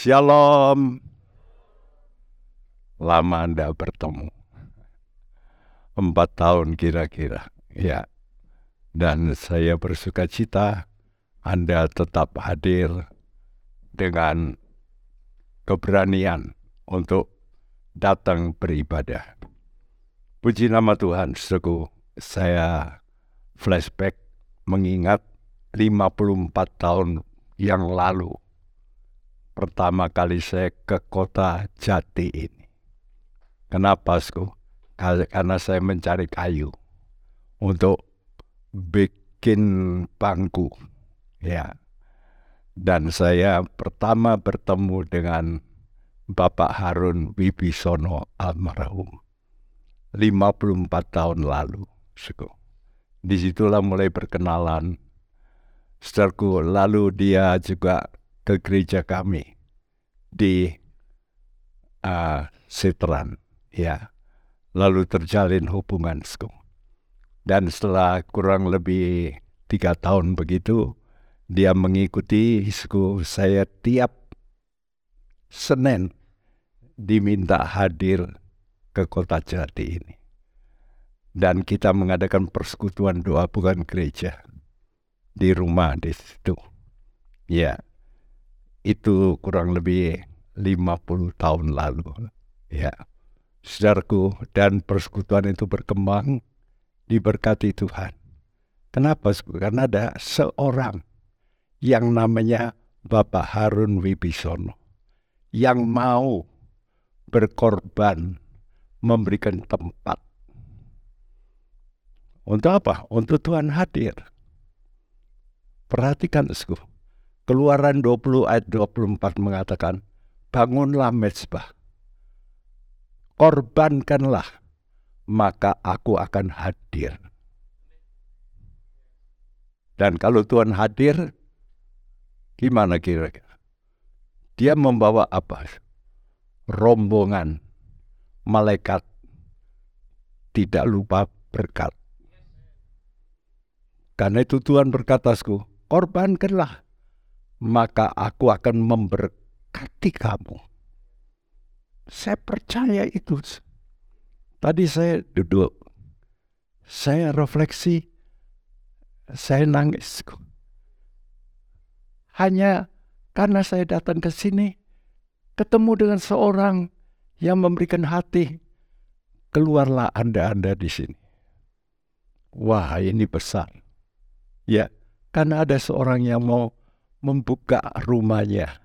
Shalom. Lama Anda bertemu. Empat tahun kira-kira. Ya. Dan saya bersuka cita Anda tetap hadir dengan keberanian untuk datang beribadah. Puji nama Tuhan, suku saya flashback mengingat 54 tahun yang lalu pertama kali saya ke kota Jati ini. Kenapa, Sku? Karena saya mencari kayu untuk bikin bangku. Ya. Dan saya pertama bertemu dengan Bapak Harun Wibisono almarhum. 54 tahun lalu, Sku. Di situlah mulai perkenalan. Setelahku, lalu dia juga ke gereja kami di uh, Sitran, ya. Lalu terjalin hubungan, dan setelah kurang lebih tiga tahun begitu, dia mengikuti isku saya tiap Senin diminta hadir ke kota Jati ini. Dan kita mengadakan persekutuan doa bukan gereja di rumah di situ. Ya, itu kurang lebih 50 tahun lalu. Ya. Saudaraku, dan persekutuan itu berkembang diberkati Tuhan. Kenapa? Karena ada seorang yang namanya Bapak Harun Wibisono yang mau berkorban memberikan tempat. Untuk apa? Untuk Tuhan hadir. Perhatikan, Esku. Keluaran 20 ayat 24 mengatakan, bangunlah mezbah, korbankanlah, maka aku akan hadir. Dan kalau Tuhan hadir, gimana kira-kira? Dia membawa apa? Rombongan malaikat tidak lupa berkat. Karena itu Tuhan berkatasku, korbankanlah maka aku akan memberkati kamu. Saya percaya itu. Tadi saya duduk, saya refleksi, saya nangis. Hanya karena saya datang ke sini, ketemu dengan seorang yang memberikan hati, keluarlah Anda-Anda di sini. Wah, ini besar. Ya, karena ada seorang yang mau membuka rumahnya.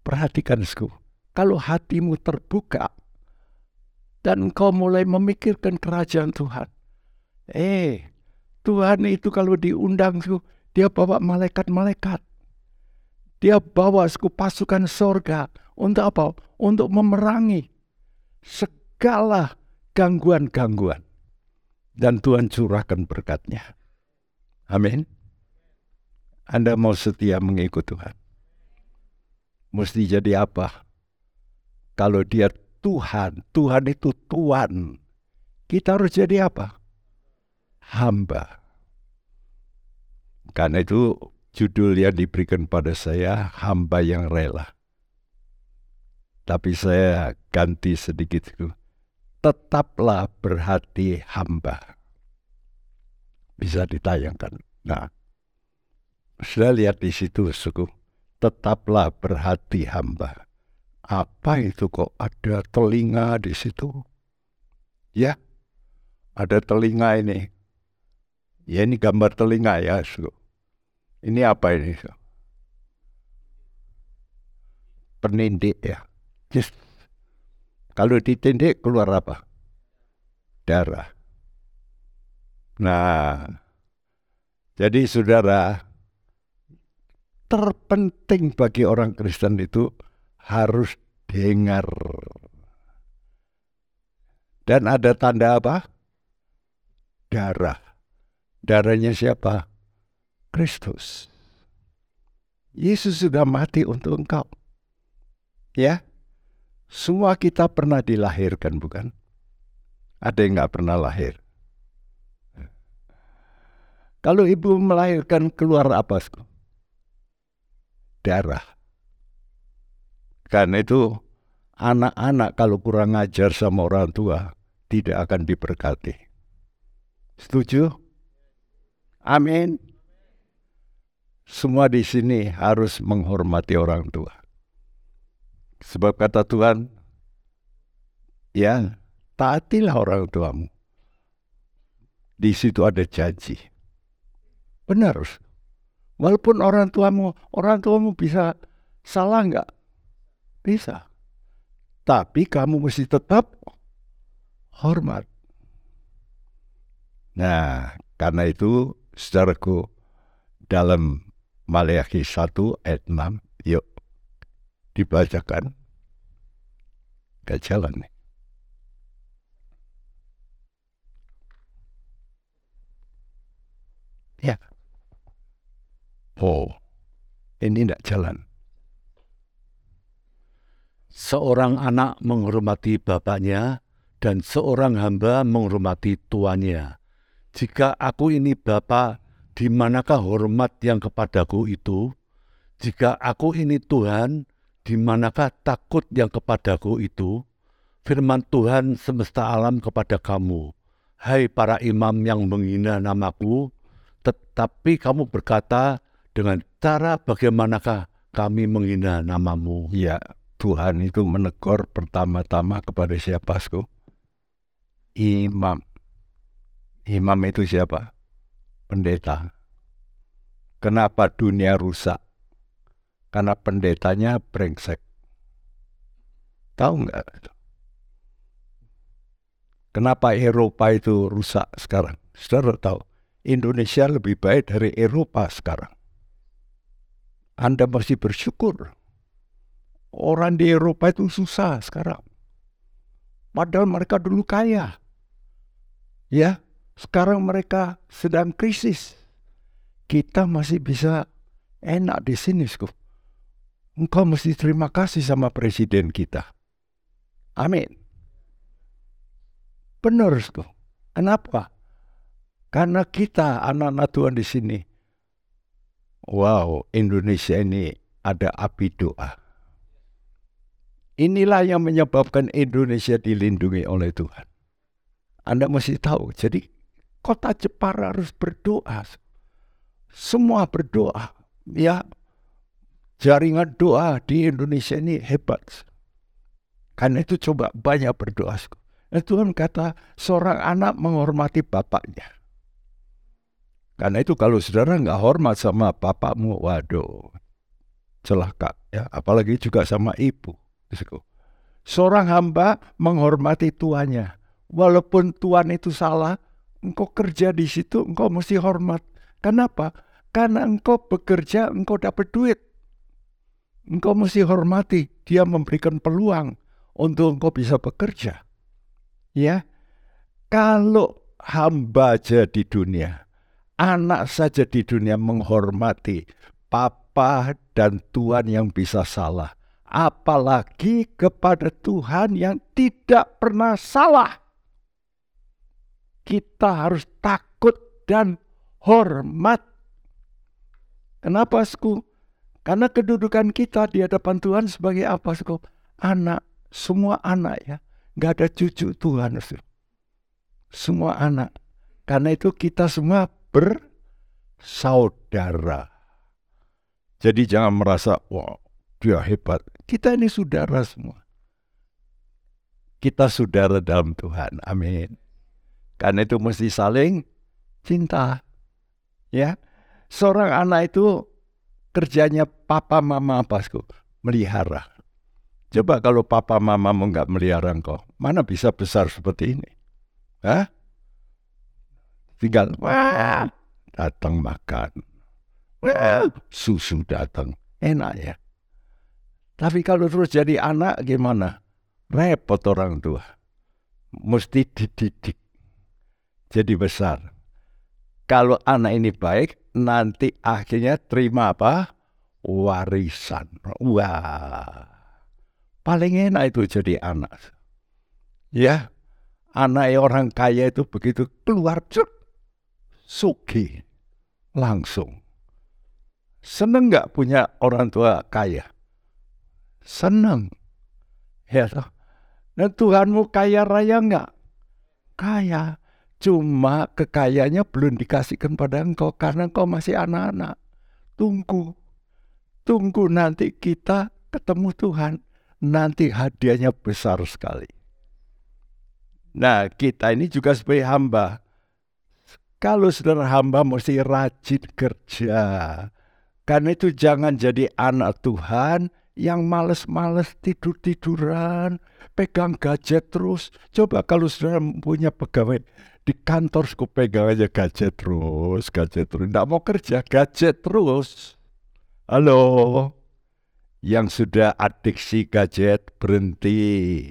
Perhatikan, Sku, kalau hatimu terbuka dan kau mulai memikirkan kerajaan Tuhan, eh, Tuhan itu kalau diundang, Sku, dia bawa malaikat-malaikat. Dia bawa Sku pasukan sorga untuk apa? Untuk memerangi segala gangguan-gangguan. Dan Tuhan curahkan berkatnya. Amin. Anda mau setia mengikut Tuhan. Mesti jadi apa? Kalau dia Tuhan, Tuhan itu Tuhan. Kita harus jadi apa? Hamba. Karena itu judul yang diberikan pada saya, hamba yang rela. Tapi saya ganti sedikit itu. Tetaplah berhati hamba. Bisa ditayangkan. Nah, sudah lihat di situ, suku. Tetaplah berhati hamba. Apa itu kok ada telinga di situ? Ya, ada telinga ini. Ya ini gambar telinga ya, suku. Ini apa ini? Suku? Penindik ya. Just. Kalau ditindik keluar apa? Darah. Nah, jadi saudara, terpenting bagi orang Kristen itu harus dengar. Dan ada tanda apa? Darah. Darahnya siapa? Kristus. Yesus sudah mati untuk engkau. Ya, semua kita pernah dilahirkan, bukan? Ada yang nggak pernah lahir? Kalau ibu melahirkan keluar apa? Darah. Karena itu anak-anak kalau kurang ajar sama orang tua tidak akan diberkati. Setuju? Amin. Semua di sini harus menghormati orang tua. Sebab kata Tuhan, ya taatilah orang tuamu. Di situ ada janji. Benar. Walaupun orang tuamu, orang tuamu bisa salah nggak? Bisa. Tapi kamu mesti tetap hormat. Nah, karena itu, saudaraku, dalam Maleakhi 1 ayat 6, yuk dibacakan. Gak jalan nih. Ya. Oh, ini tidak jalan. Seorang anak menghormati bapaknya, dan seorang hamba menghormati tuannya. Jika aku ini bapa, di manakah hormat yang kepadaku itu? Jika aku ini Tuhan, di manakah takut yang kepadaku itu? Firman Tuhan semesta alam kepada kamu, Hai para imam yang menghina namaku, tetapi kamu berkata dengan cara bagaimanakah kami menghina namamu? Ya, Tuhan itu menegur pertama-tama kepada siapa, Sku? Imam. Imam itu siapa? Pendeta. Kenapa dunia rusak? Karena pendetanya brengsek. Tahu nggak? Kenapa Eropa itu rusak sekarang? Saudara tahu? Indonesia lebih baik dari Eropa sekarang. Anda masih bersyukur. Orang di Eropa itu susah sekarang. Padahal mereka dulu kaya. Ya, sekarang mereka sedang krisis. Kita masih bisa enak di sini, Skup. Engkau mesti terima kasih sama presiden kita. Amin. Benar, Skup. Kenapa? Karena kita anak-anak Tuhan di sini. Wow, Indonesia ini ada api doa. Inilah yang menyebabkan Indonesia dilindungi oleh Tuhan. Anda mesti tahu. Jadi kota Jepara harus berdoa. Semua berdoa. Ya, jaringan doa di Indonesia ini hebat. Karena itu coba banyak berdoa. Dan Tuhan kata seorang anak menghormati bapaknya. Karena itu kalau saudara nggak hormat sama bapakmu, waduh, celaka ya. Apalagi juga sama ibu. Seorang hamba menghormati tuannya. Walaupun tuan itu salah, engkau kerja di situ, engkau mesti hormat. Kenapa? Karena engkau bekerja, engkau dapat duit. Engkau mesti hormati. Dia memberikan peluang untuk engkau bisa bekerja. Ya, kalau hamba aja di dunia, anak saja di dunia menghormati papa dan Tuhan yang bisa salah. Apalagi kepada Tuhan yang tidak pernah salah. Kita harus takut dan hormat. Kenapa, Sku? Karena kedudukan kita di hadapan Tuhan sebagai apa, Sku? Anak, semua anak ya. Gak ada cucu Tuhan, Sku. Semua anak. Karena itu kita semua bersaudara. Jadi jangan merasa, wah dia hebat. Kita ini saudara semua. Kita saudara dalam Tuhan. Amin. Karena itu mesti saling cinta. Ya. Seorang anak itu kerjanya papa mama apa sku? Melihara. Coba kalau papa mama mau nggak melihara engkau, mana bisa besar seperti ini? Hah? Tinggal, wah, datang makan. Well, susu datang. Enak ya. Tapi kalau terus jadi anak gimana? Repot orang tua. Mesti dididik. Jadi besar. Kalau anak ini baik, nanti akhirnya terima apa? Warisan. Wah. Paling enak itu jadi anak. Ya, anak orang kaya itu begitu keluar cuk, suki langsung. Seneng nggak punya orang tua kaya? senang. Ya toh. Dan Tuhanmu kaya raya enggak? Kaya. Cuma kekayaannya belum dikasihkan pada engkau karena engkau masih anak-anak. Tunggu. Tunggu nanti kita ketemu Tuhan. Nanti hadiahnya besar sekali. Nah, kita ini juga sebagai hamba. Kalau saudara hamba mesti rajin kerja. Karena itu jangan jadi anak Tuhan yang males-males tidur-tiduran, pegang gadget terus. Coba kalau saudara punya pegawai di kantor suka pegang aja gadget terus, gadget terus. Tidak mau kerja, gadget terus. Halo, yang sudah adiksi gadget berhenti.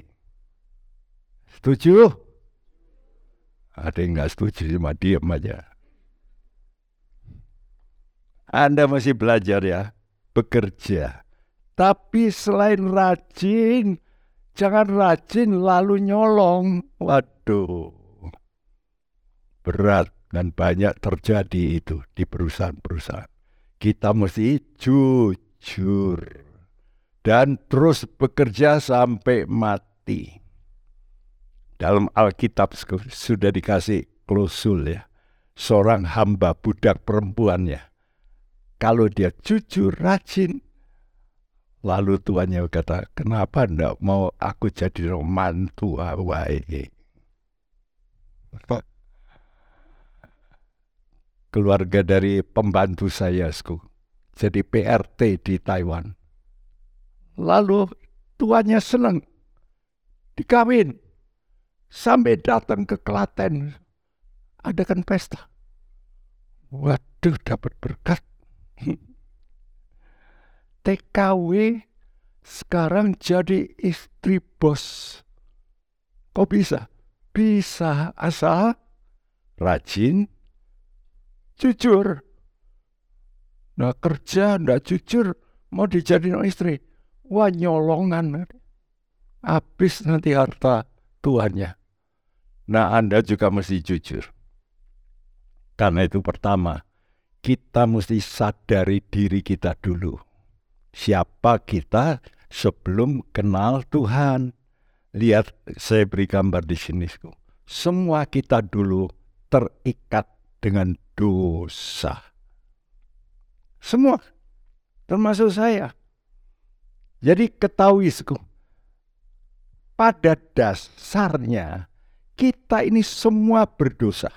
Setuju? Ada yang nggak setuju cuma diam aja. Anda masih belajar ya, bekerja. Tapi selain rajin, jangan rajin lalu nyolong. Waduh, berat dan banyak terjadi itu di perusahaan-perusahaan. Kita mesti jujur dan terus bekerja sampai mati. Dalam Alkitab sudah dikasih klausul ya. Seorang hamba budak perempuannya kalau dia jujur, rajin, lalu tuannya kata, kenapa ndak mau aku jadi mantu awai? Keluarga dari pembantu saya, sku, jadi PRT di Taiwan. Lalu tuannya senang, dikawin, sampai datang ke Klaten, adakan pesta. Waduh, dapat berkat TKW sekarang jadi istri bos. Kok bisa? Bisa asal rajin, jujur. Nah kerja ndak jujur, mau dijadiin istri. Wah nyolongan. Habis nanti harta tuannya. Nah Anda juga mesti jujur. Karena itu pertama, kita mesti sadari diri kita dulu. Siapa kita sebelum kenal Tuhan. Lihat, saya beri gambar di sini. Semua kita dulu terikat dengan dosa. Semua, termasuk saya. Jadi ketahui, pada dasarnya kita ini semua berdosa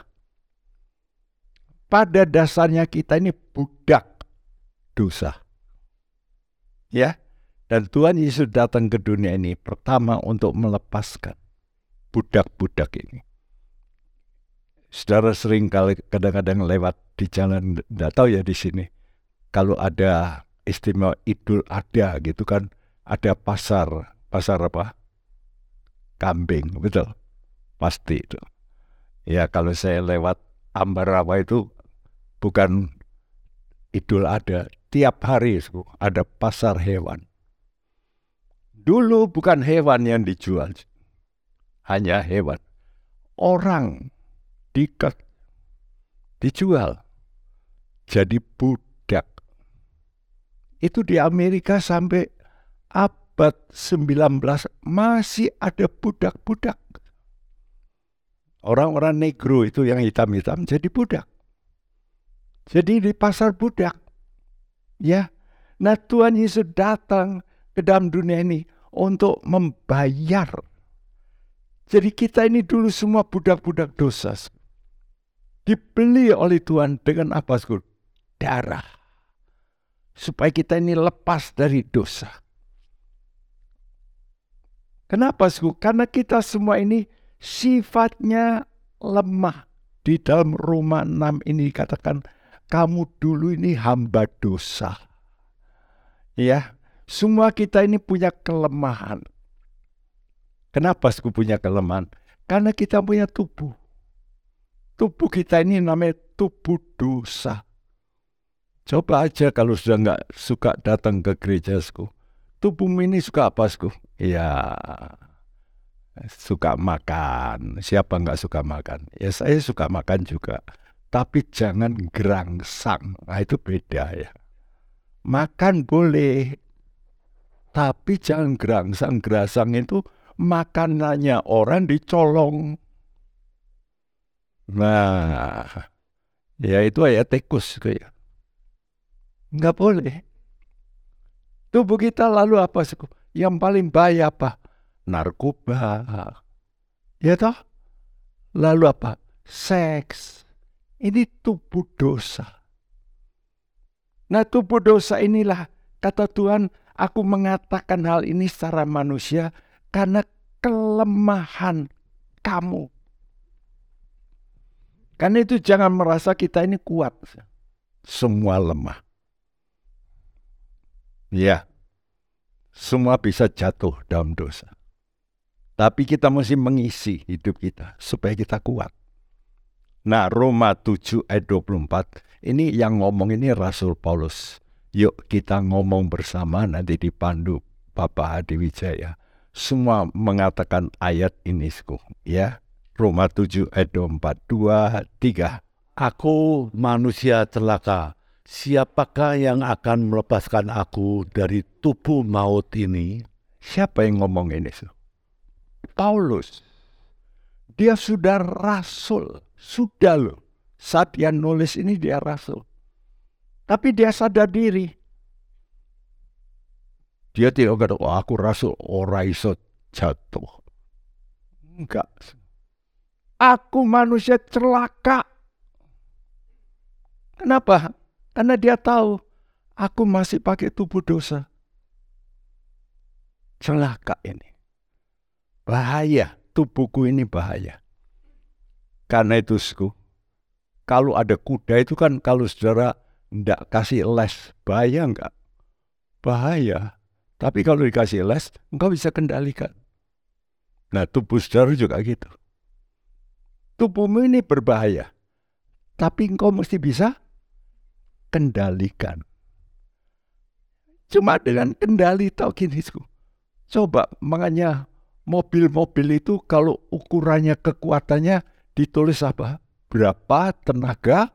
pada dasarnya kita ini budak dosa. Ya. Dan Tuhan Yesus datang ke dunia ini pertama untuk melepaskan budak-budak ini. Saudara sering kali kadang-kadang lewat di jalan, tidak tahu ya di sini. Kalau ada istimewa idul ada gitu kan, ada pasar, pasar apa? Kambing, betul. Pasti itu. Ya kalau saya lewat Ambarawa itu bukan idul ada. Tiap hari ada pasar hewan. Dulu bukan hewan yang dijual, hanya hewan. Orang dikat, dijual, jadi budak. Itu di Amerika sampai abad 19 masih ada budak-budak. Orang-orang negro itu yang hitam-hitam jadi budak. Jadi di pasar budak. Ya. Nah Tuhan Yesus datang ke dalam dunia ini untuk membayar. Jadi kita ini dulu semua budak-budak dosa. Dibeli oleh Tuhan dengan apa? Darah. Supaya kita ini lepas dari dosa. Kenapa? Karena kita semua ini sifatnya lemah. Di dalam Roma 6 ini dikatakan kamu dulu ini hamba dosa. Ya, semua kita ini punya kelemahan. Kenapa aku punya kelemahan? Karena kita punya tubuh. Tubuh kita ini namanya tubuh dosa. Coba aja kalau sudah nggak suka datang ke gereja, sku. Tubuh ini suka apa, sku? Ya, suka makan. Siapa nggak suka makan? Ya saya suka makan juga tapi jangan gerangsang. Nah, itu beda ya. Makan boleh, Tapi jangan gerangsang-gerangsang itu makanannya orang dicolong. Nah, ya itu ayat tikus kayak. Enggak boleh. Tubuh kita lalu apa? Yang paling bahaya apa? Narkoba. Ya toh? Lalu apa? Seks. Ini tubuh dosa. Nah tubuh dosa inilah kata Tuhan aku mengatakan hal ini secara manusia karena kelemahan kamu. Karena itu jangan merasa kita ini kuat. Semua lemah. Ya, semua bisa jatuh dalam dosa. Tapi kita mesti mengisi hidup kita supaya kita kuat. Nah, Roma 7 ayat 24 ini yang ngomong ini Rasul Paulus. Yuk kita ngomong bersama nanti dipandu Bapak Hadi Wijaya. Semua mengatakan ayat ini, ya. Roma 7 ayat 4, 2, 3. Aku manusia celaka. Siapakah yang akan melepaskan aku dari tubuh maut ini? Siapa yang ngomong ini? Paulus. Dia sudah rasul. Sudah loh saat dia nulis ini dia rasul. Tapi dia sadar diri. Dia tidak kata, oh, aku rasul, orang iso jatuh. Enggak. Aku manusia celaka. Kenapa? Karena dia tahu aku masih pakai tubuh dosa. Celaka ini. Bahaya. Tubuhku ini bahaya. Karena itu, suku, kalau ada kuda itu kan kalau saudara tidak kasih les, bahaya enggak? Bahaya. Tapi kalau dikasih les, engkau bisa kendalikan. Nah tubuh saudara juga gitu. Tubuhmu ini berbahaya. Tapi engkau mesti bisa kendalikan. Cuma dengan kendali tau gini, coba makanya mobil-mobil itu kalau ukurannya kekuatannya ditulis apa? berapa tenaga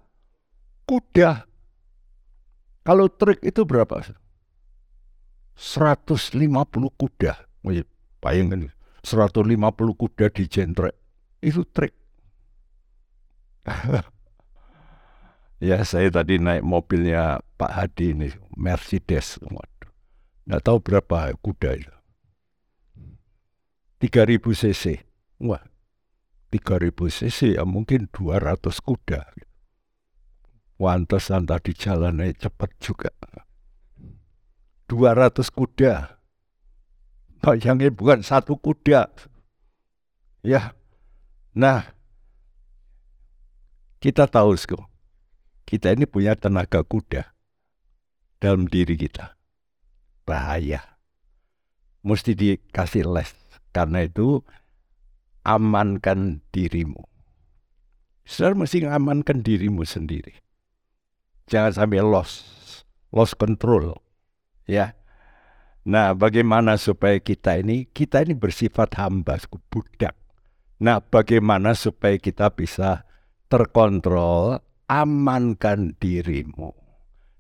kuda. Kalau trik itu berapa? 150 kuda. Bayangkan 150 kuda di jentrek. Itu trik. ya saya tadi naik mobilnya Pak Hadi ini, Mercedes. Nggak tahu berapa kuda itu. 3000 cc. Wah, 3000 cc ya mungkin 200 kuda. Wantesan tadi jalannya cepat juga. 200 kuda. Bayangin bukan satu kuda. Ya. Nah, kita tahu, Sko. Kita ini punya tenaga kuda dalam diri kita. Bahaya. Mesti dikasih les. Karena itu amankan dirimu. Saudara mesti mengamankan dirimu sendiri. Jangan sampai lost, lost control. Ya. Nah, bagaimana supaya kita ini kita ini bersifat hamba, budak. Nah, bagaimana supaya kita bisa terkontrol, amankan dirimu.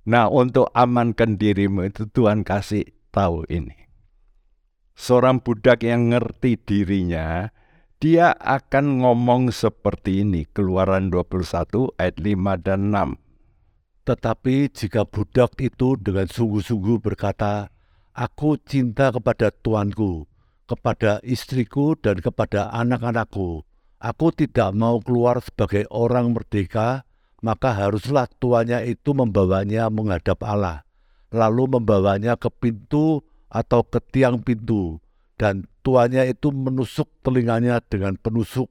Nah, untuk amankan dirimu itu Tuhan kasih tahu ini. Seorang budak yang ngerti dirinya, dia akan ngomong seperti ini, Keluaran 21 ayat 5 dan 6. Tetapi jika budak itu dengan sungguh-sungguh berkata, Aku cinta kepada tuanku, kepada istriku dan kepada anak-anakku. Aku tidak mau keluar sebagai orang merdeka, maka haruslah tuannya itu membawanya menghadap Allah, lalu membawanya ke pintu atau ke tiang pintu, dan tuannya itu menusuk telinganya dengan penusuk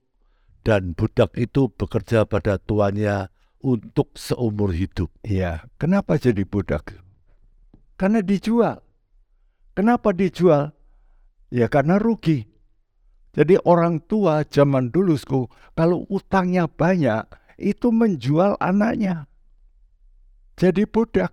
dan budak itu bekerja pada tuannya untuk seumur hidup. Ya, kenapa jadi budak? Karena dijual. Kenapa dijual? Ya karena rugi. Jadi orang tua zaman dulu, kalau utangnya banyak, itu menjual anaknya. Jadi budak.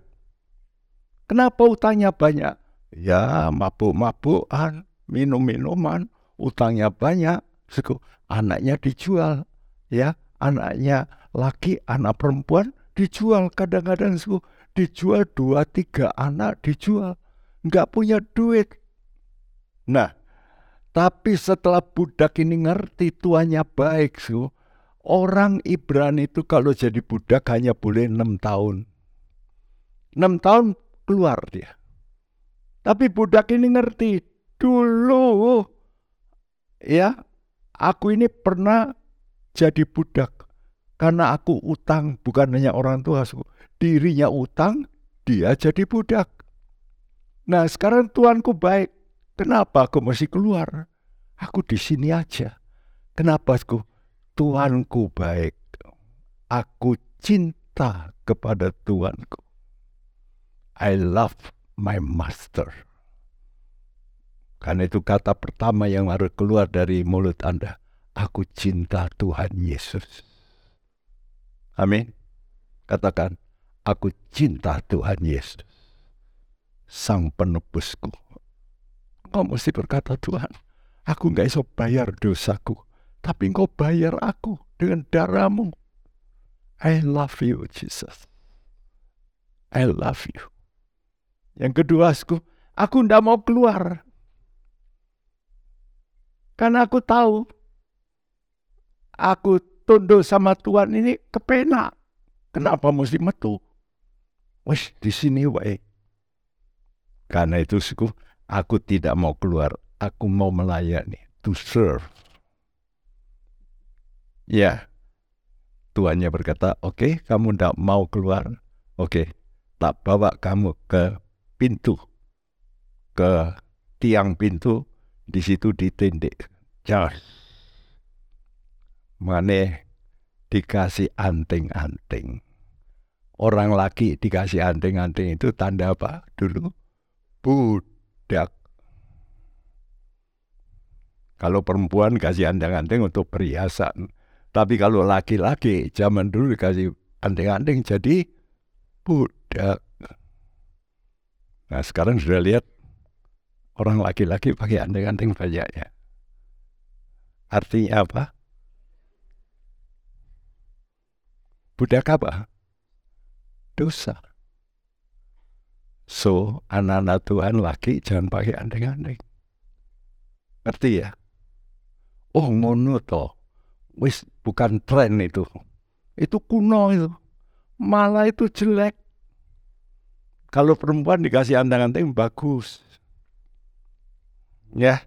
Kenapa utangnya banyak? Ya mabuk-mabukan, minum-minuman, utangnya banyak, suku anaknya dijual, ya anaknya laki, anak perempuan dijual kadang-kadang suku dijual dua tiga anak dijual, nggak punya duit, Nah, tapi setelah budak ini ngerti tuannya baik, su, orang Ibrani itu kalau jadi budak hanya boleh enam tahun. Enam tahun keluar dia. Tapi budak ini ngerti, dulu ya aku ini pernah jadi budak karena aku utang bukan hanya orang tua dirinya utang dia jadi budak nah sekarang tuanku baik Kenapa aku masih keluar? Aku di sini aja. Kenapa aku? Tuanku baik. Aku cinta kepada Tuanku. I love my master. Karena itu kata pertama yang harus keluar dari mulut Anda. Aku cinta Tuhan Yesus. Amin. Katakan, aku cinta Tuhan Yesus. Sang penebusku Engkau mesti berkata, Tuhan, aku nggak bisa bayar dosaku, tapi engkau bayar aku dengan darahmu. I love you, Jesus. I love you. Yang kedua, aku, aku ndak mau keluar. Karena aku tahu, aku tunduk sama Tuhan ini kepena. Kenapa mesti metu? Wes di sini wae. Karena itu suku Aku tidak mau keluar. Aku mau melayani. To serve. Ya. Tuannya berkata, oke, okay, kamu tidak mau keluar. Oke, okay, tak bawa kamu ke pintu. Ke tiang pintu. Di situ ditindik. Jas. Mana dikasih anting-anting. Orang laki dikasih anting-anting itu tanda apa dulu? Bud budak. Kalau perempuan kasih anting-anting untuk perhiasan. Tapi kalau laki-laki zaman dulu dikasih anting-anting jadi budak. Nah sekarang sudah lihat orang laki-laki pakai anting-anting banyaknya. Artinya apa? Budak apa? Dosa. So, anak-anak Tuhan laki jangan pakai anting-anting. Ngerti ya? Oh, ngono toh. Wis bukan tren itu. Itu kuno itu. Malah itu jelek. Kalau perempuan dikasih anting-anting bagus. Ya.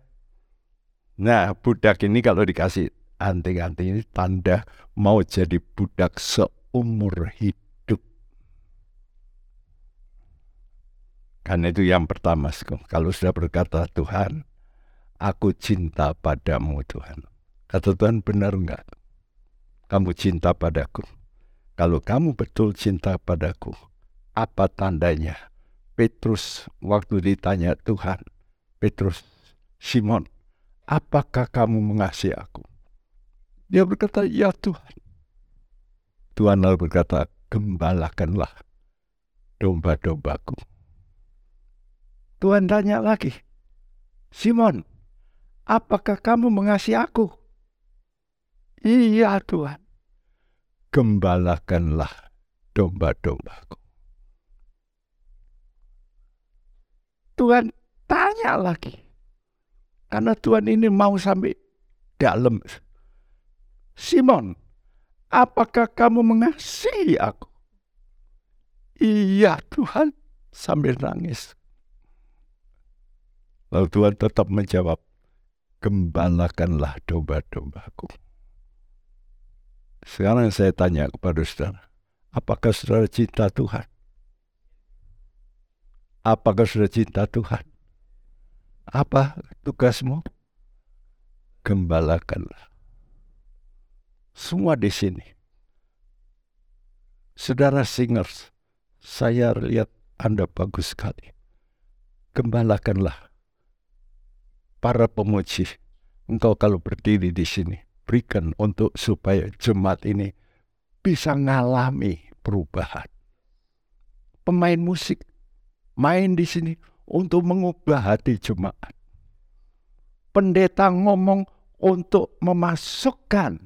Nah, budak ini kalau dikasih anting-anting ini tanda mau jadi budak seumur hidup. Karena itu yang pertama, kalau sudah berkata Tuhan, aku cinta padamu Tuhan. Kata Tuhan benar enggak? Kamu cinta padaku. Kalau kamu betul cinta padaku, apa tandanya? Petrus waktu ditanya Tuhan, Petrus, Simon, apakah kamu mengasihi aku? Dia berkata, ya Tuhan. Tuhan lalu berkata, gembalakanlah domba-dombaku. Tuhan tanya lagi, Simon, apakah kamu mengasihi aku? Iya Tuhan. Gembalakanlah domba-dombaku. Tuhan tanya lagi. Karena Tuhan ini mau sampai dalam. Simon, apakah kamu mengasihi aku? Iya Tuhan, sambil nangis. Lalu Tuhan tetap menjawab, gembalakanlah domba-dombaku. Sekarang saya tanya kepada saudara, apakah saudara cinta Tuhan? Apakah saudara cinta Tuhan? Apa tugasmu? Gembalakanlah. Semua di sini. Saudara singers, saya lihat Anda bagus sekali. Gembalakanlah para pemuji, engkau kalau berdiri di sini, berikan untuk supaya jemaat ini bisa mengalami perubahan. Pemain musik main di sini untuk mengubah hati jemaat. Pendeta ngomong untuk memasukkan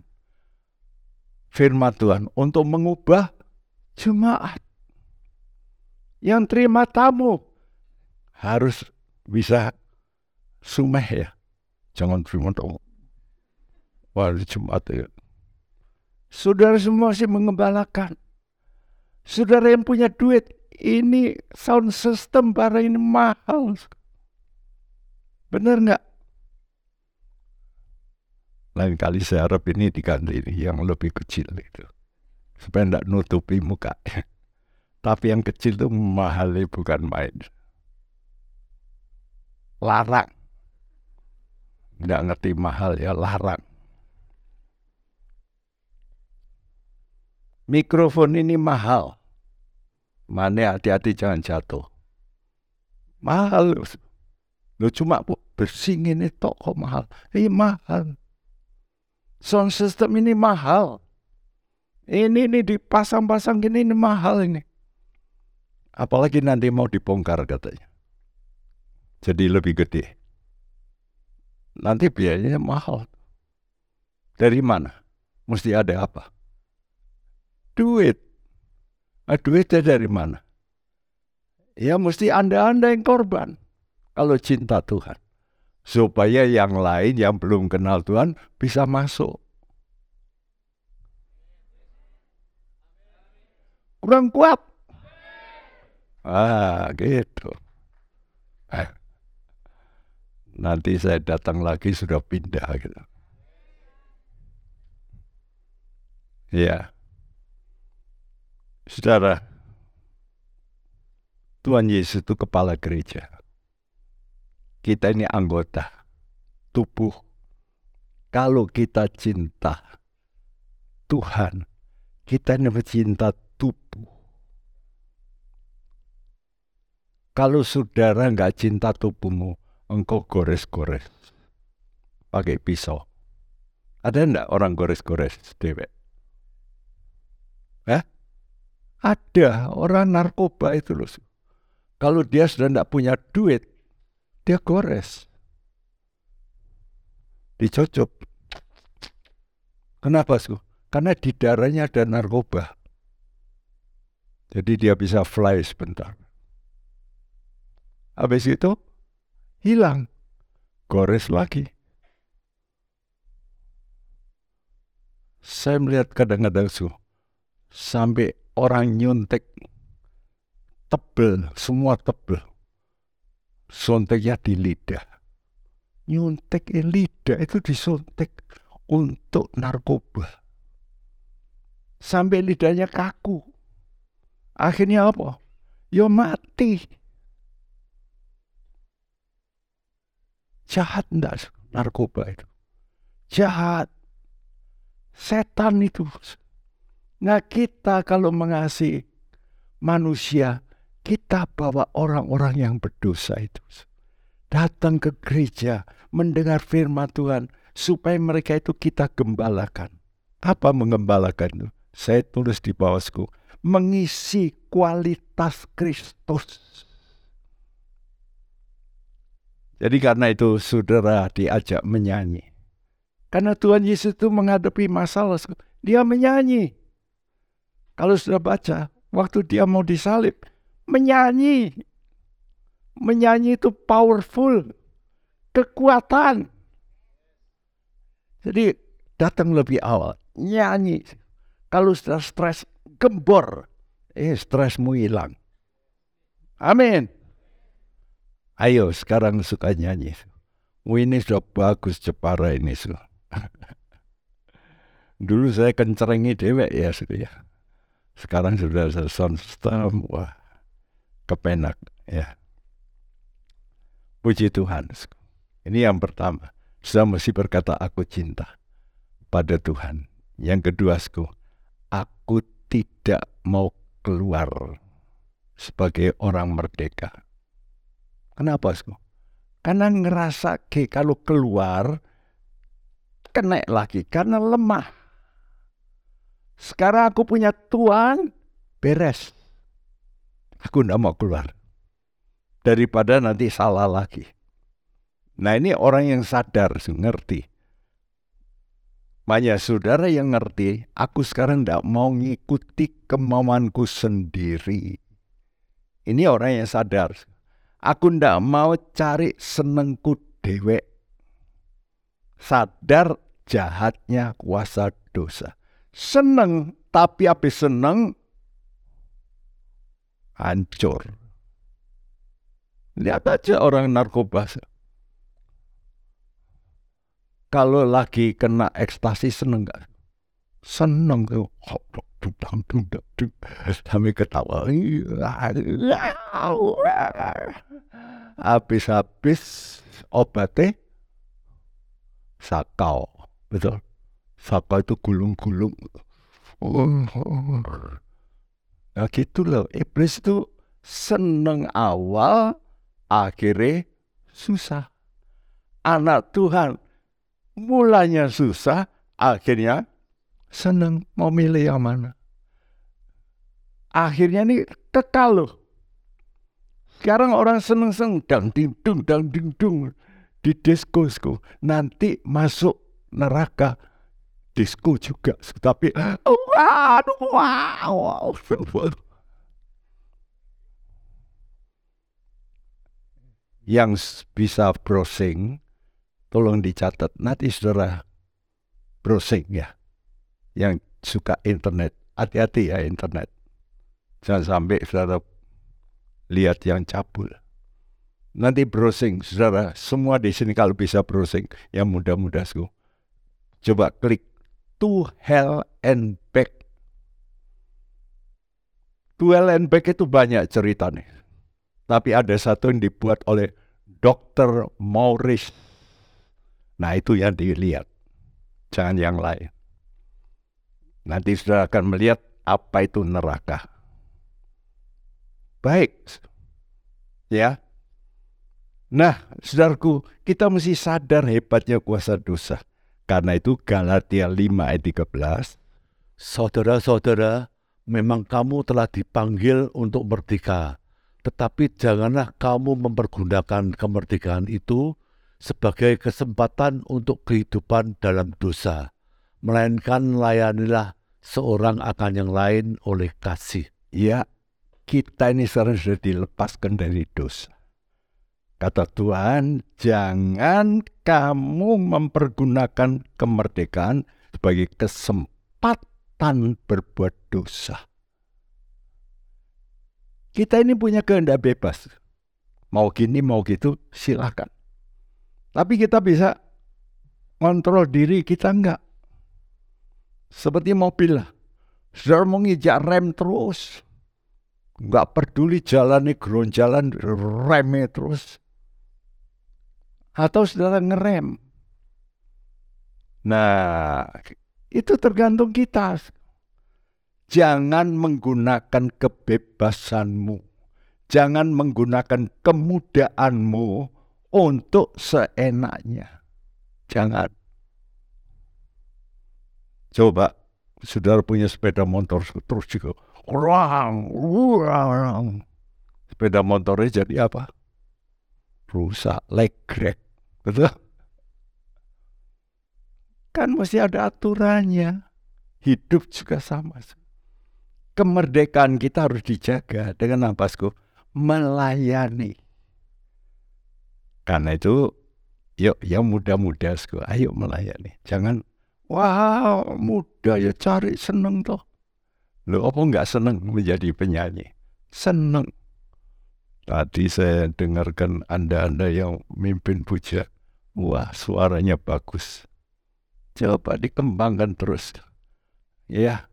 firman Tuhan untuk mengubah jemaat. Yang terima tamu harus bisa Sumeh ya. Jangan cuma Wah, Jumat ya. Saudara semua sih mengembalakan. Saudara yang punya duit, ini sound system para ini mahal. Benar nggak? Lain kali saya harap ini diganti ini yang lebih kecil itu. Supaya tidak nutupi muka. Tapi yang kecil itu mahal bukan main. Larang. Tidak ngerti mahal ya, larang. Mikrofon ini mahal. Mana hati-hati jangan jatuh. Mahal. Lu cuma bersih ini tok kok mahal. Ini mahal. Sound system ini mahal. Ini ini dipasang-pasang gini ini mahal ini. Apalagi nanti mau dibongkar katanya. Jadi lebih gede. Nanti biayanya mahal. Dari mana? Mesti ada apa? Duit. Nah, duitnya dari mana? Ya mesti Anda-Anda yang korban. Kalau cinta Tuhan. Supaya yang lain yang belum kenal Tuhan bisa masuk. Kurang kuat. Ah, gitu. Eh nanti saya datang lagi sudah pindah gitu. Ya. Saudara, Tuhan Yesus itu kepala gereja. Kita ini anggota tubuh. Kalau kita cinta Tuhan, kita ini mencinta tubuh. Kalau saudara nggak cinta tubuhmu, engkau gores-gores pakai pisau. Ada enggak orang gores-gores dewek? Eh? Ada orang narkoba itu loh. Kalau dia sudah tidak punya duit, dia gores. Dicocok. Kenapa, Su? Karena di darahnya ada narkoba. Jadi dia bisa fly sebentar. Habis itu hilang. Gores lagi. Saya melihat kadang-kadang su, sampai orang nyuntek tebel, semua tebel. Sonteknya di lidah. Nyuntek di lidah itu disontek untuk narkoba. Sampai lidahnya kaku. Akhirnya apa? Ya mati. Jahat enggak narkoba itu. Jahat. Setan itu. Nah kita kalau mengasihi manusia, kita bawa orang-orang yang berdosa itu. Datang ke gereja, mendengar firman Tuhan, supaya mereka itu kita gembalakan. Apa mengembalakan itu? Saya tulis di bawahku, mengisi kualitas Kristus. Jadi karena itu saudara diajak menyanyi. Karena Tuhan Yesus itu menghadapi masalah, dia menyanyi. Kalau sudah baca, waktu dia mau disalib, menyanyi. Menyanyi itu powerful, kekuatan. Jadi datang lebih awal, nyanyi. Kalau sudah stres, gembor. Eh, stresmu hilang. Amin. Ayo sekarang suka nyanyi. Ini sudah bagus Jepara ini. Dulu saya kencerengi dewek ya, su, ya. Sekarang sudah sound system, wah kepenak ya. Puji Tuhan. Ini yang pertama. Saya mesti berkata aku cinta pada Tuhan. Yang kedua, aku tidak mau keluar sebagai orang merdeka. Kenapa, Sko? Karena ngerasa ke kalau keluar kena lagi karena lemah. Sekarang aku punya Tuhan, beres. Aku tidak mau keluar. Daripada nanti salah lagi. Nah ini orang yang sadar, ngerti. Banyak saudara yang ngerti, aku sekarang tidak mau ngikuti kemauanku sendiri. Ini orang yang sadar. Aku ndak mau cari senengku dewek sadar jahatnya kuasa dosa. Seneng, tapi habis seneng hancur. Lihat aja orang narkoba. Kalau lagi kena ekstasi seneng gak? Seneng tuh. Sampai ketawa. Habis-habis obatnya sakau. Betul. Sakau itu gulung-gulung. Nah gitu loh. Iblis itu seneng awal, akhirnya susah. Anak Tuhan mulanya susah, akhirnya seneng mau milih yang mana. Akhirnya ini kekal loh. Sekarang orang seneng-seneng dang ding dung dang ding dung di disco nanti masuk neraka disco juga. Tapi waduh wow yang bisa browsing tolong dicatat. Nanti saudara browsing ya. Yang suka internet. Hati-hati ya internet. Jangan sampai saudara lihat yang cabul. Nanti browsing, saudara, semua di sini kalau bisa browsing, yang mudah-mudah Coba klik to hell and back. To hell and back itu banyak cerita nih. Tapi ada satu yang dibuat oleh Dr. Maurice. Nah itu yang dilihat. Jangan yang lain. Nanti saudara akan melihat apa itu neraka baik. Ya. Nah, saudaraku, kita mesti sadar hebatnya kuasa dosa. Karena itu Galatia 5 ayat 13. Saudara-saudara, memang kamu telah dipanggil untuk merdeka. Tetapi janganlah kamu mempergunakan kemerdekaan itu sebagai kesempatan untuk kehidupan dalam dosa. Melainkan layanilah seorang akan yang lain oleh kasih. Ya, kita ini sekarang sudah dilepaskan dari dosa. Kata Tuhan, jangan kamu mempergunakan kemerdekaan sebagai kesempatan berbuat dosa. Kita ini punya kehendak bebas. Mau gini, mau gitu, silakan. Tapi kita bisa kontrol diri, kita enggak. Seperti mobil lah. Sudah mau ngijak rem terus nggak peduli jalan nih jalan remnya terus atau saudara ngerem. Nah itu tergantung kita. Jangan menggunakan kebebasanmu. Jangan menggunakan kemudaanmu untuk seenaknya. Jangan. Coba saudara punya sepeda motor terus juga. Ruang, ruang. Sepeda motornya jadi apa? Rusak, legrek. Betul? Kan mesti ada aturannya. Hidup juga sama. Kemerdekaan kita harus dijaga dengan apa? Melayani. Karena itu, yuk yang muda-muda, ayo melayani. Jangan, wah muda ya cari seneng toh. Lo apa nggak seneng menjadi penyanyi? Seneng. Tadi saya dengarkan Anda-Anda yang mimpin puja. Wah, suaranya bagus. Coba dikembangkan terus. Ya,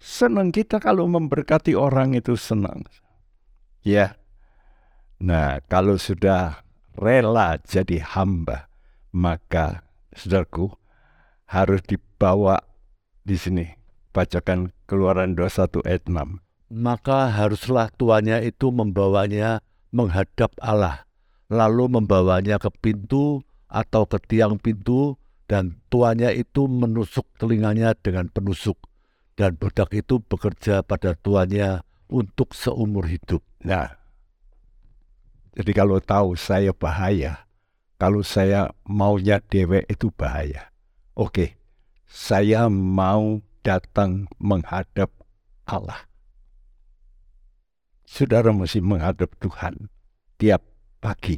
senang kita kalau memberkati orang itu senang. Ya. Nah, kalau sudah rela jadi hamba, maka saudaraku harus dibawa di sini bacakan keluaran 21 ayat 6. Maka haruslah tuannya itu membawanya menghadap Allah, lalu membawanya ke pintu atau ke tiang pintu, dan tuannya itu menusuk telinganya dengan penusuk, dan budak itu bekerja pada tuannya untuk seumur hidup. Nah, jadi kalau tahu saya bahaya, kalau saya maunya dewek itu bahaya. Oke, saya mau datang menghadap Allah. Saudara mesti menghadap Tuhan tiap pagi.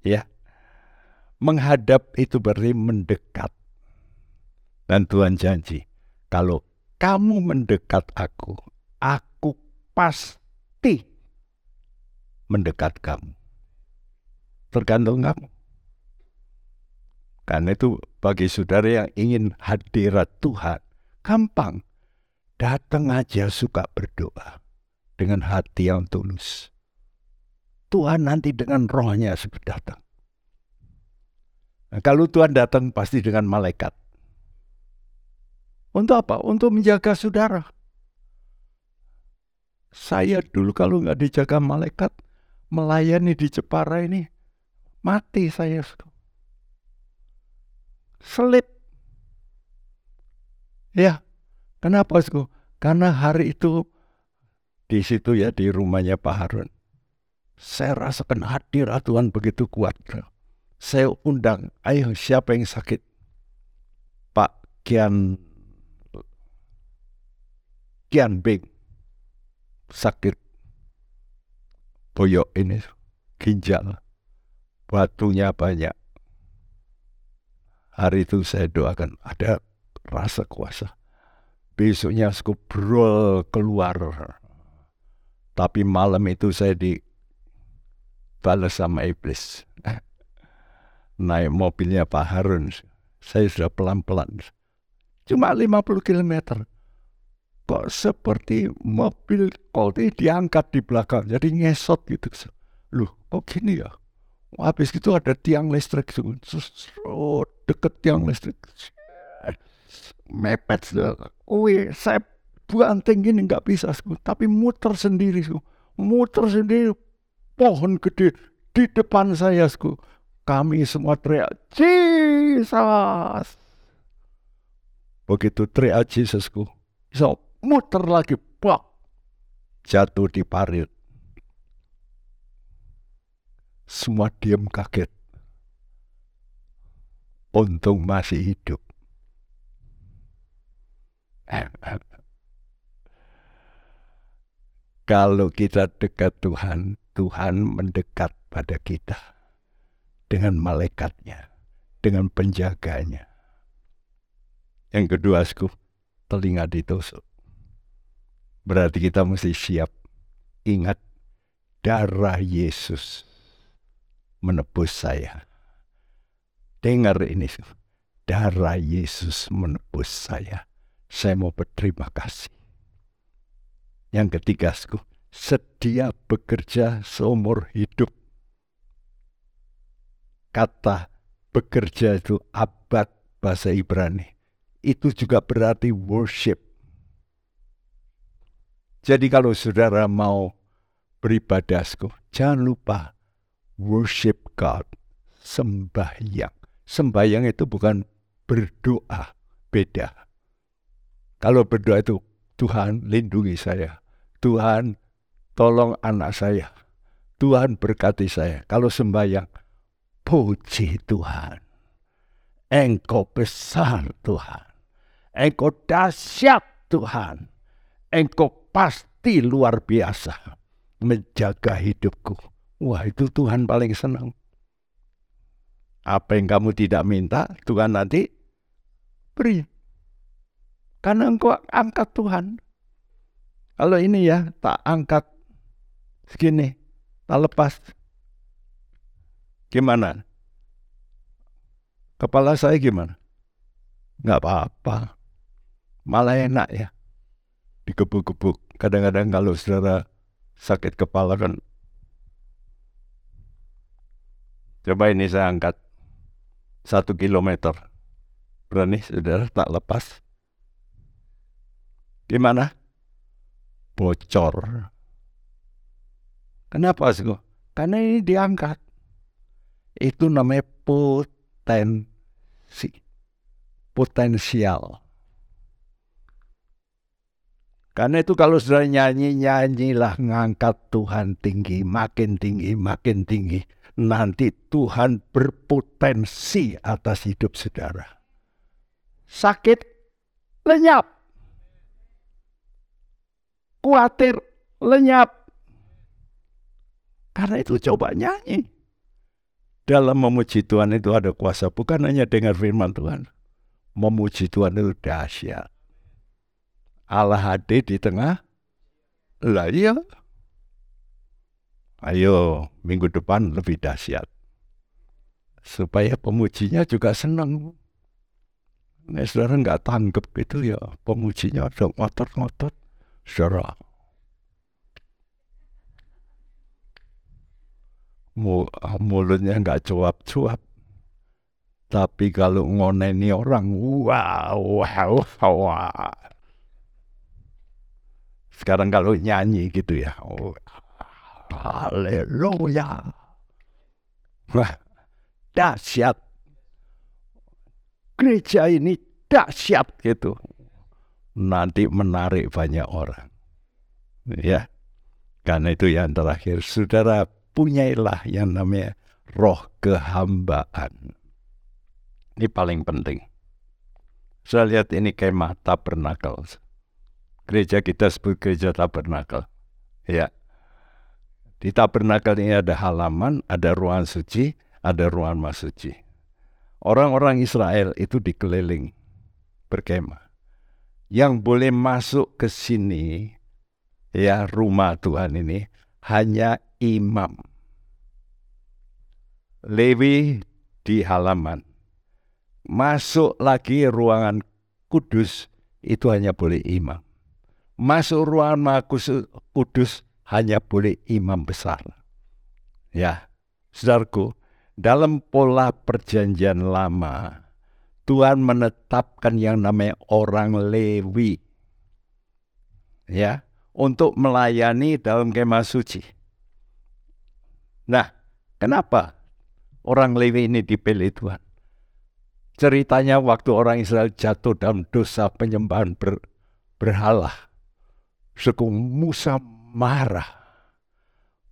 Ya. Menghadap itu berarti mendekat. Dan Tuhan janji, kalau kamu mendekat aku, aku pasti mendekat kamu. Tergantung kamu. Karena itu bagi saudara yang ingin hadirat Tuhan, gampang. Datang aja suka berdoa dengan hati yang tulus. Tuhan nanti dengan rohnya sebut datang. Nah, kalau Tuhan datang pasti dengan malaikat. Untuk apa? Untuk menjaga saudara. Saya dulu kalau nggak dijaga malaikat, melayani di Jepara ini, mati saya. Selip. Ya, kenapa? Karena hari itu di situ ya di rumahnya Pak Harun. Saya rasakan hadirat Tuhan begitu kuat. Saya undang, ayo siapa yang sakit? Pak Kian Kian Bing. Sakit. Boyok ini ginjal. Batunya banyak. Hari itu saya doakan ada rasa kuasa. Besoknya aku brol keluar tapi malam itu saya di balas sama iblis. Naik mobilnya Pak Harun. Saya sudah pelan-pelan. Cuma 50 km. Kok seperti mobil Colt ini diangkat di belakang. Jadi ngesot gitu. Loh, kok gini ya? Habis itu ada tiang listrik. Oh, deket tiang listrik. Mepet. Wih, saya banting gini nggak bisa. Tapi muter sendiri. Muter sendiri pohon gede di depan saya. Sku. Kami semua teriak, Jesus. Begitu teriak Jesusku, so muter lagi, bak, jatuh di parit. Semua diam kaget. Untung masih hidup. Kalau kita dekat Tuhan, Tuhan mendekat pada kita dengan malaikatnya, dengan penjaganya. Yang kedua, asku, telinga ditusuk. Berarti kita mesti siap. Ingat, darah Yesus menebus saya. Dengar ini, darah Yesus menebus saya. Saya mau berterima kasih. Yang ketiga, sedia bekerja seumur hidup. Kata bekerja itu abad bahasa Ibrani. Itu juga berarti worship. Jadi kalau saudara mau beribadah, jangan lupa worship God, sembahyang. Sembahyang itu bukan berdoa, beda. Kalau berdoa itu Tuhan lindungi saya. Tuhan tolong anak saya. Tuhan berkati saya. Kalau sembahyang, puji Tuhan. Engkau besar Tuhan. Engkau dahsyat Tuhan. Engkau pasti luar biasa menjaga hidupku. Wah itu Tuhan paling senang. Apa yang kamu tidak minta, Tuhan nanti beri. Karena engkau angkat Tuhan. Kalau ini ya, tak angkat segini, tak lepas. Gimana? Kepala saya gimana? Nggak apa-apa. Malah enak ya. Digebuk-gebuk. Kadang-kadang kalau saudara sakit kepala kan. Coba ini saya angkat. Satu kilometer. Berani saudara tak lepas. Gimana? Bocor. Kenapa sih? Karena ini diangkat. Itu namanya potensi. Potensial. Karena itu kalau sudah nyanyi, nyanyilah ngangkat Tuhan tinggi, makin tinggi, makin tinggi. Nanti Tuhan berpotensi atas hidup saudara. Sakit, lenyap. Kuatir, lenyap karena itu coba nyanyi. dalam memuji Tuhan itu ada kuasa, bukan hanya dengar firman Tuhan. Memuji Tuhan itu dahsyat. Allah hadir di tengah. Lah iya. Ayo, minggu depan lebih dahsyat. Supaya pemujinya juga senang. Nah, saudara nggak tanggap itu ya, pemujinya ada ngotot-ngotot. Saudara, mulutnya nggak cuap-cuap. Tapi kalau ngoneni orang, wow, wow, wow. Sekarang kalau nyanyi gitu ya, oh, haleluya. Wah, dahsyat. Gereja ini dahsyat gitu. Nanti menarik banyak orang. Ya, karena itu yang terakhir, saudara punyailah yang namanya roh kehambaan. Ini paling penting. Saya lihat ini kemah tabernakel. Gereja kita sebut gereja tabernakel. Ya. Di tabernakel ini ada halaman, ada ruang suci, ada ruang masuci. Orang-orang Israel itu dikeliling berkemah. Yang boleh masuk ke sini, ya rumah Tuhan ini, hanya imam. Lewi di halaman. Masuk lagi ruangan kudus itu hanya boleh imam. Masuk ruangan maha kudus hanya boleh imam besar. Ya, saudaraku, dalam pola perjanjian lama, Tuhan menetapkan yang namanya orang Lewi. Ya, untuk melayani dalam kemah suci. Nah, kenapa orang Lewi ini dipilih Tuhan? Ceritanya waktu orang Israel jatuh dalam dosa penyembahan ber, berhala. Suku Musa marah.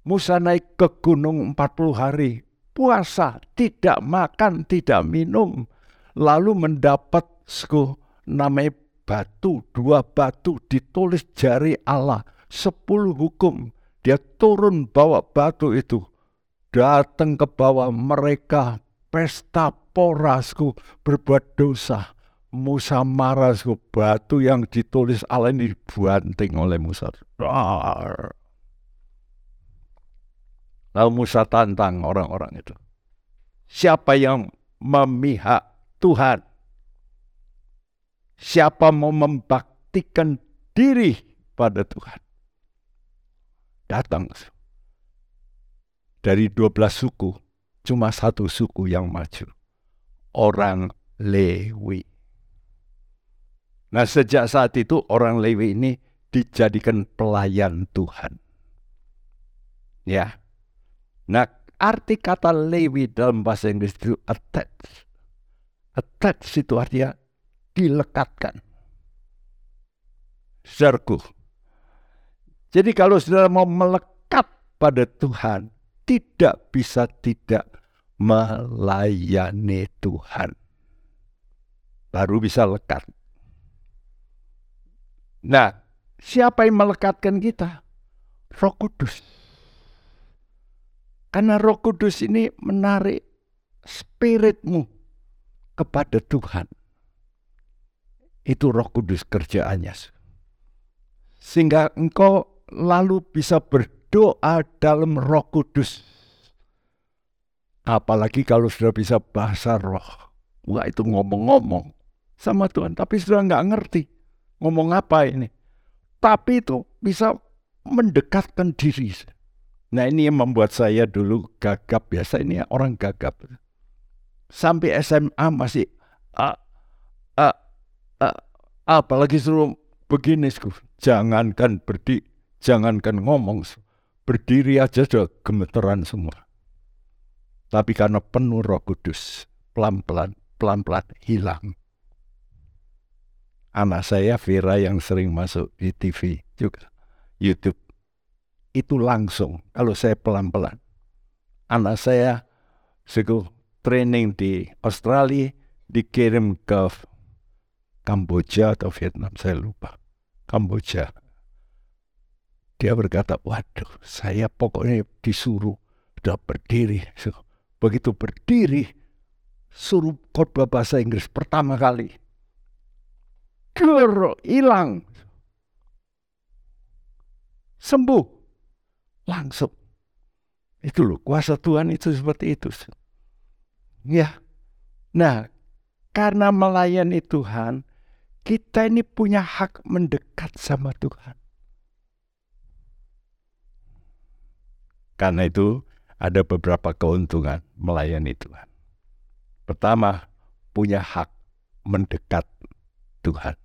Musa naik ke gunung 40 hari, puasa, tidak makan, tidak minum. Lalu mendapat suku namanya batu, dua batu ditulis jari Allah, sepuluh hukum. Dia turun bawa batu itu datang ke bawah mereka pesta porasku berbuat dosa. Musa marasku batu yang ditulis Allah ini dibanting oleh Musa. Lalu Musa tantang orang-orang itu. Siapa yang memihak Tuhan? Siapa mau membaktikan diri pada Tuhan? Datang dari 12 suku, cuma satu suku yang maju. Orang Lewi. Nah sejak saat itu orang Lewi ini dijadikan pelayan Tuhan. Ya. Nah arti kata Lewi dalam bahasa Inggris itu attach. Attach itu artinya dilekatkan. Serku. Jadi kalau saudara mau melekat pada Tuhan, tidak bisa tidak melayani Tuhan. Baru bisa lekat. Nah, siapa yang melekatkan kita? Roh Kudus. Karena Roh Kudus ini menarik spiritmu kepada Tuhan. Itu Roh Kudus kerjaannya. Sehingga engkau lalu bisa ber doa dalam roh kudus. Apalagi kalau sudah bisa bahasa roh. Wah itu ngomong-ngomong sama Tuhan. Tapi sudah nggak ngerti ngomong apa ini. Tapi itu bisa mendekatkan diri. Nah ini yang membuat saya dulu gagap. Biasa ini orang gagap. Sampai SMA masih uh, uh, uh, apalagi suruh begini, jangankan berdi, jangankan ngomong, Berdiri aja sudah gemeteran semua. Tapi karena penuh roh kudus, pelan-pelan, pelan-pelan hilang. Anak saya Vera yang sering masuk di TV juga, YouTube, itu langsung kalau saya pelan-pelan. Anak saya seku training di Australia dikirim ke Kamboja atau Vietnam, saya lupa. Kamboja dia berkata, waduh saya pokoknya disuruh udah berdiri. begitu berdiri suruh khotbah bahasa Inggris pertama kali. Ger, hilang. Sembuh. Langsung. Itu loh, kuasa Tuhan itu seperti itu. Ya. Nah, karena melayani Tuhan, kita ini punya hak mendekat sama Tuhan. Karena itu ada beberapa keuntungan melayani Tuhan. Pertama, punya hak mendekat Tuhan.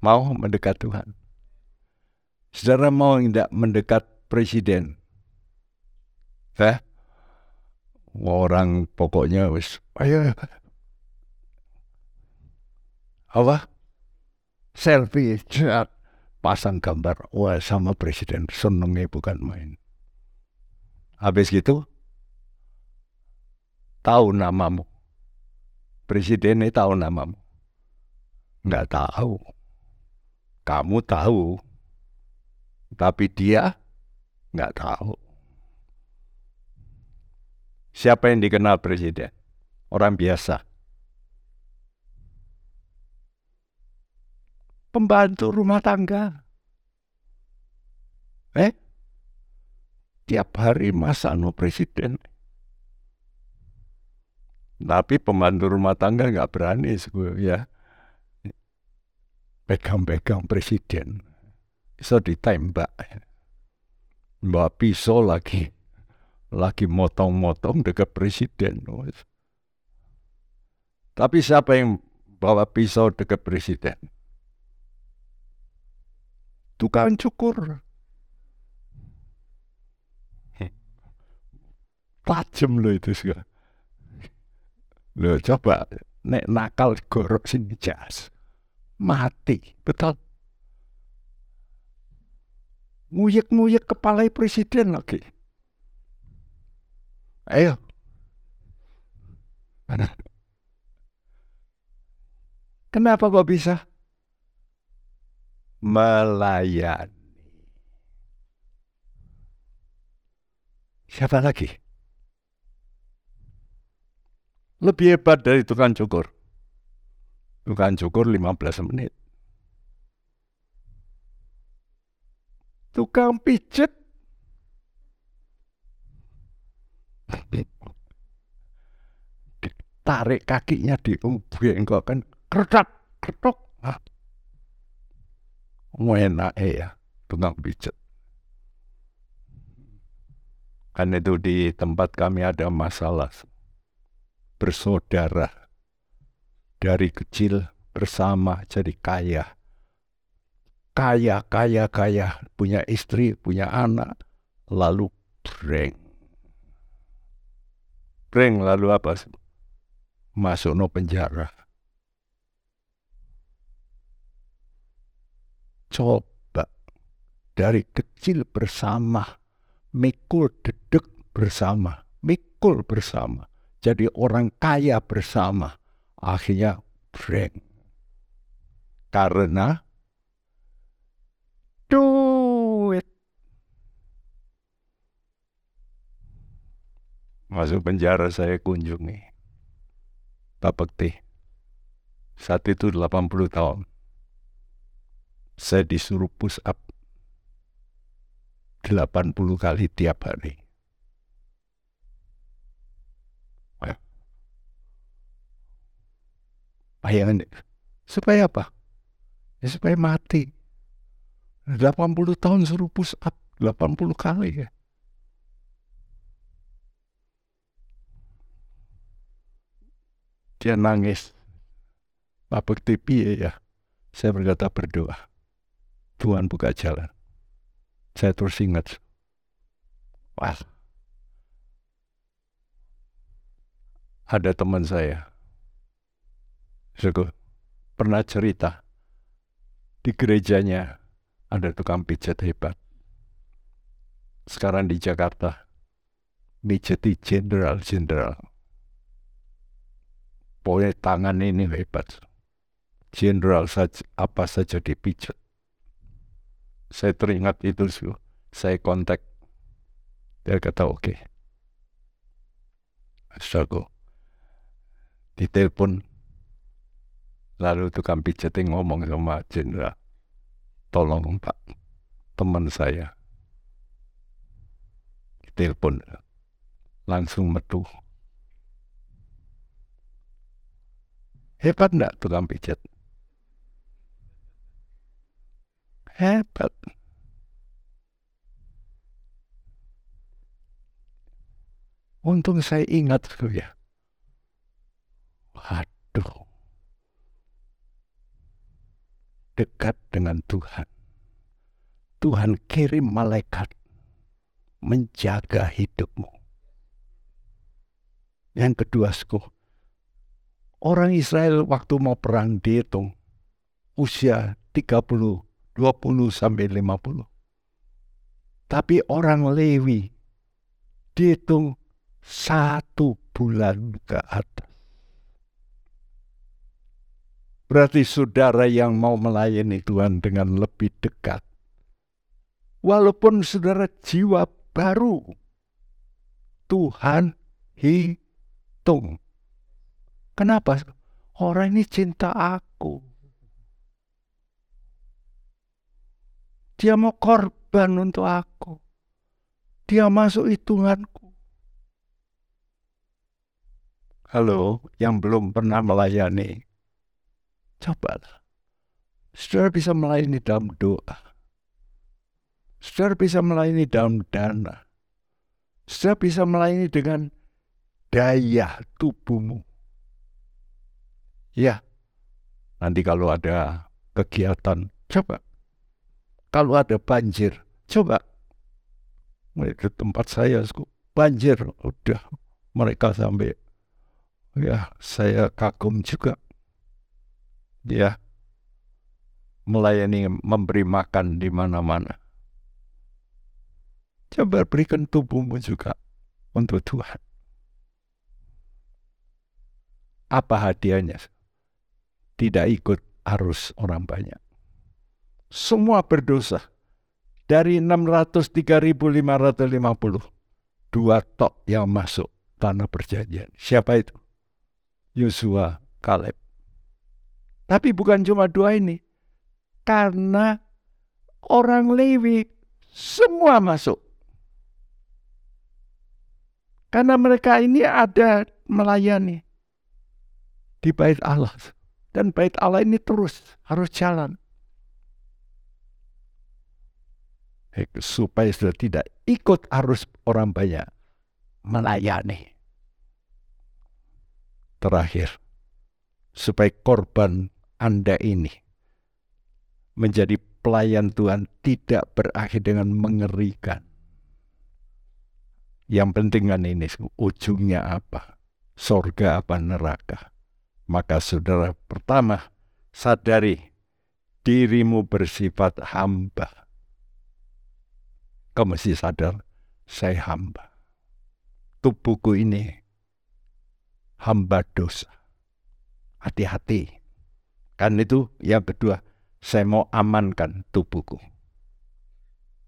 Mau mendekat Tuhan. Saudara mau tidak mendekat presiden? Eh? Orang pokoknya wis ayo apa? Selfie pasang gambar wah sama presiden senengnya bukan main. Habis gitu tahu namamu. Presidennya tahu namamu. Nggak tahu. Kamu tahu. Tapi dia? Nggak tahu siapa yang dikenal presiden orang biasa pembantu rumah tangga. Eh? Tiap hari masa no presiden. Tapi pembantu rumah tangga nggak berani ya pegang-pegang presiden. Bisa ditembak. Bawa pisau lagi. Lagi motong-motong dekat presiden. Tapi siapa yang bawa pisau dekat presiden? tukang cukur. Tajem loh itu sih. Loh coba nek nakal gorok sini jas. Mati, betul. Nguyek-nguyek kepala presiden lagi. Ayo. Kenapa kok bisa? melayani. Siapa lagi? Lebih hebat dari tukang cukur. Tukang cukur 15 menit. Tukang pijet tarik kakinya di kok kan kerdak ketok enak ya tukang pijat. Kan itu di tempat kami ada masalah. Bersaudara. Dari kecil bersama jadi kaya. Kaya, kaya, kaya, punya istri, punya anak, lalu breng. Breng lalu apa? Masuk no penjara. coba dari kecil bersama, mikul dedek bersama, mikul bersama, jadi orang kaya bersama, akhirnya breng. Karena duit. Masuk penjara saya kunjungi. Pak Bekti. Saat itu 80 tahun saya disuruh push up 80 kali tiap hari. Bayangin, supaya apa? Ya supaya mati. 80 tahun suruh push up 80 kali ya. Dia nangis. Pak Bekti ya. Saya berkata berdoa. Tuhan buka jalan. Saya terus ingat, wah, ada teman saya, Suku, pernah cerita, di gerejanya ada tukang pijat hebat. Sekarang di Jakarta, mijeti jenderal-jenderal. Pokoknya tangan ini hebat. Jenderal saja, apa saja dipijat saya teringat itu saya kontak. Dia kata oke. Okay, Saudaraku, ditelepon. Lalu tukang pijatnya ngomong sama jenderal tolong pak teman saya. Telepon langsung metu hebat enggak tukang pijat hebat untung saya ingat ya waduh dekat dengan Tuhan. Tuhan kirim malaikat menjaga hidupmu. Yang kedua, suku, orang Israel waktu mau perang dihitung usia 30, 20 sampai 50. Tapi orang Lewi dihitung satu bulan ke atas. Berarti saudara yang mau melayani Tuhan dengan lebih dekat. Walaupun saudara jiwa baru, Tuhan hitung. Kenapa? Orang ini cinta aku. Dia mau korban untuk aku. Dia masuk hitunganku. Halo, yang belum pernah melayani, Cobalah. Saudara bisa melayani dalam doa. Saudara bisa melayani dalam dana. Saudara bisa melayani dengan daya tubuhmu. Ya, nanti kalau ada kegiatan, coba. Kalau ada banjir, coba. Itu tempat saya, banjir, udah mereka sampai, ya saya kagum juga dia melayani, memberi makan di mana-mana. Coba berikan tubuhmu juga untuk Tuhan. Apa hadiahnya? Tidak ikut arus orang banyak. Semua berdosa. Dari 603.550, dua tok yang masuk tanah perjanjian. Siapa itu? Yosua Kaleb. Tapi bukan cuma dua ini. Karena orang Lewi semua masuk. Karena mereka ini ada melayani di bait Allah. Dan bait Allah ini terus harus jalan. Supaya sudah tidak ikut arus orang banyak melayani. Terakhir, supaya korban anda ini menjadi pelayan Tuhan tidak berakhir dengan mengerikan. Yang penting kan ini ujungnya apa? Sorga apa neraka? Maka saudara pertama sadari dirimu bersifat hamba. Kau mesti sadar saya hamba. Tubuhku ini hamba dosa. Hati-hati Kan itu yang kedua, saya mau amankan tubuhku.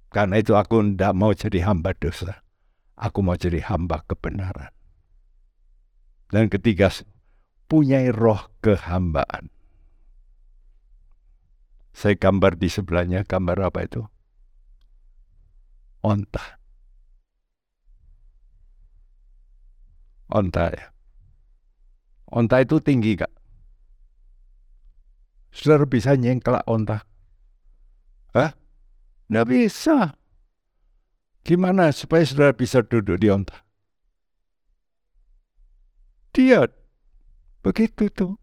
Karena itu aku tidak mau jadi hamba dosa. Aku mau jadi hamba kebenaran. Dan ketiga, punya roh kehambaan. Saya gambar di sebelahnya, gambar apa itu? Onta. Onta ya. Onta itu tinggi, Kak. Saudara bisa nyengkelak onta? Hah? Nggak bisa. Gimana supaya saudara bisa duduk di onta? Dia begitu tuh.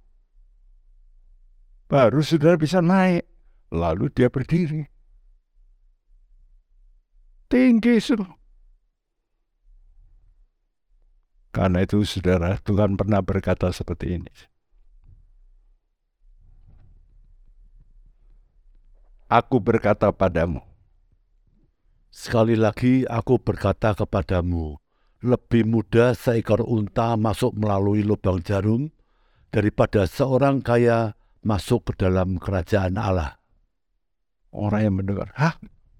Baru saudara bisa naik. Lalu dia berdiri. Tinggi sudah. Karena itu saudara, Tuhan pernah berkata seperti ini. aku berkata padamu. Sekali lagi aku berkata kepadamu, lebih mudah seekor unta masuk melalui lubang jarum daripada seorang kaya masuk ke dalam kerajaan Allah. Orang yang mendengar, hah?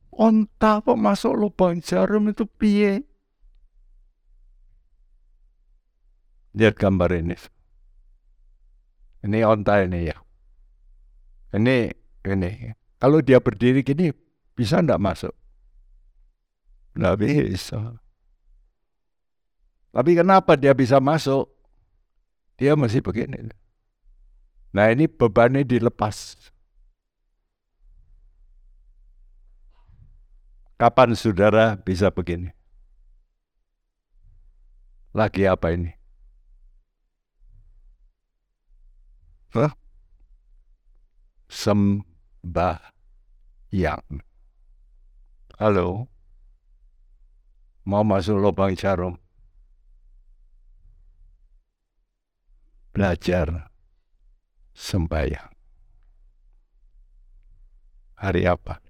Unta kok masuk lubang jarum itu piye? Lihat gambar ini. Ini onta ini ya. Ini ini. Kalau dia berdiri gini bisa enggak masuk? Enggak bisa. Tapi kenapa dia bisa masuk? Dia masih begini. Nah ini bebannya dilepas. Kapan saudara bisa begini? Lagi apa ini? Hah? Sembahyang. Halo? Mau masuk lubang jarum? Belajar sembahyang. Hari apa?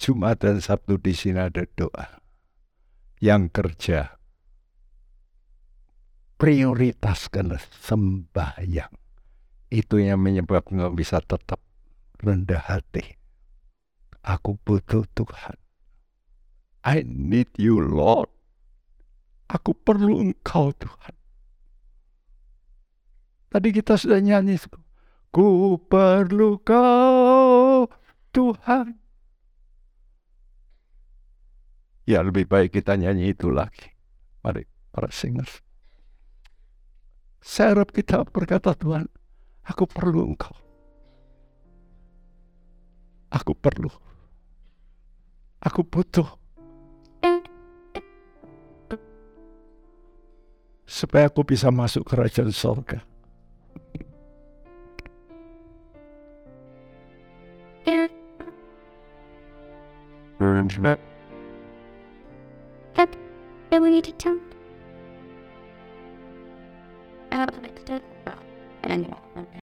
Jumat dan Sabtu di sini ada doa. Yang kerja, prioritaskan sembahyang. Itu yang menyebabkan bisa tetap rendah hati. Aku butuh Tuhan. I need you, Lord. Aku perlu Engkau, Tuhan. Tadi kita sudah nyanyi. Ku perlu kau, Tuhan. Ya lebih baik kita nyanyi itu lagi. Mari para singers. Saya harap kita berkata Tuhan, aku perlu engkau. Aku perlu. Aku butuh. Supaya aku bisa masuk kerajaan tell.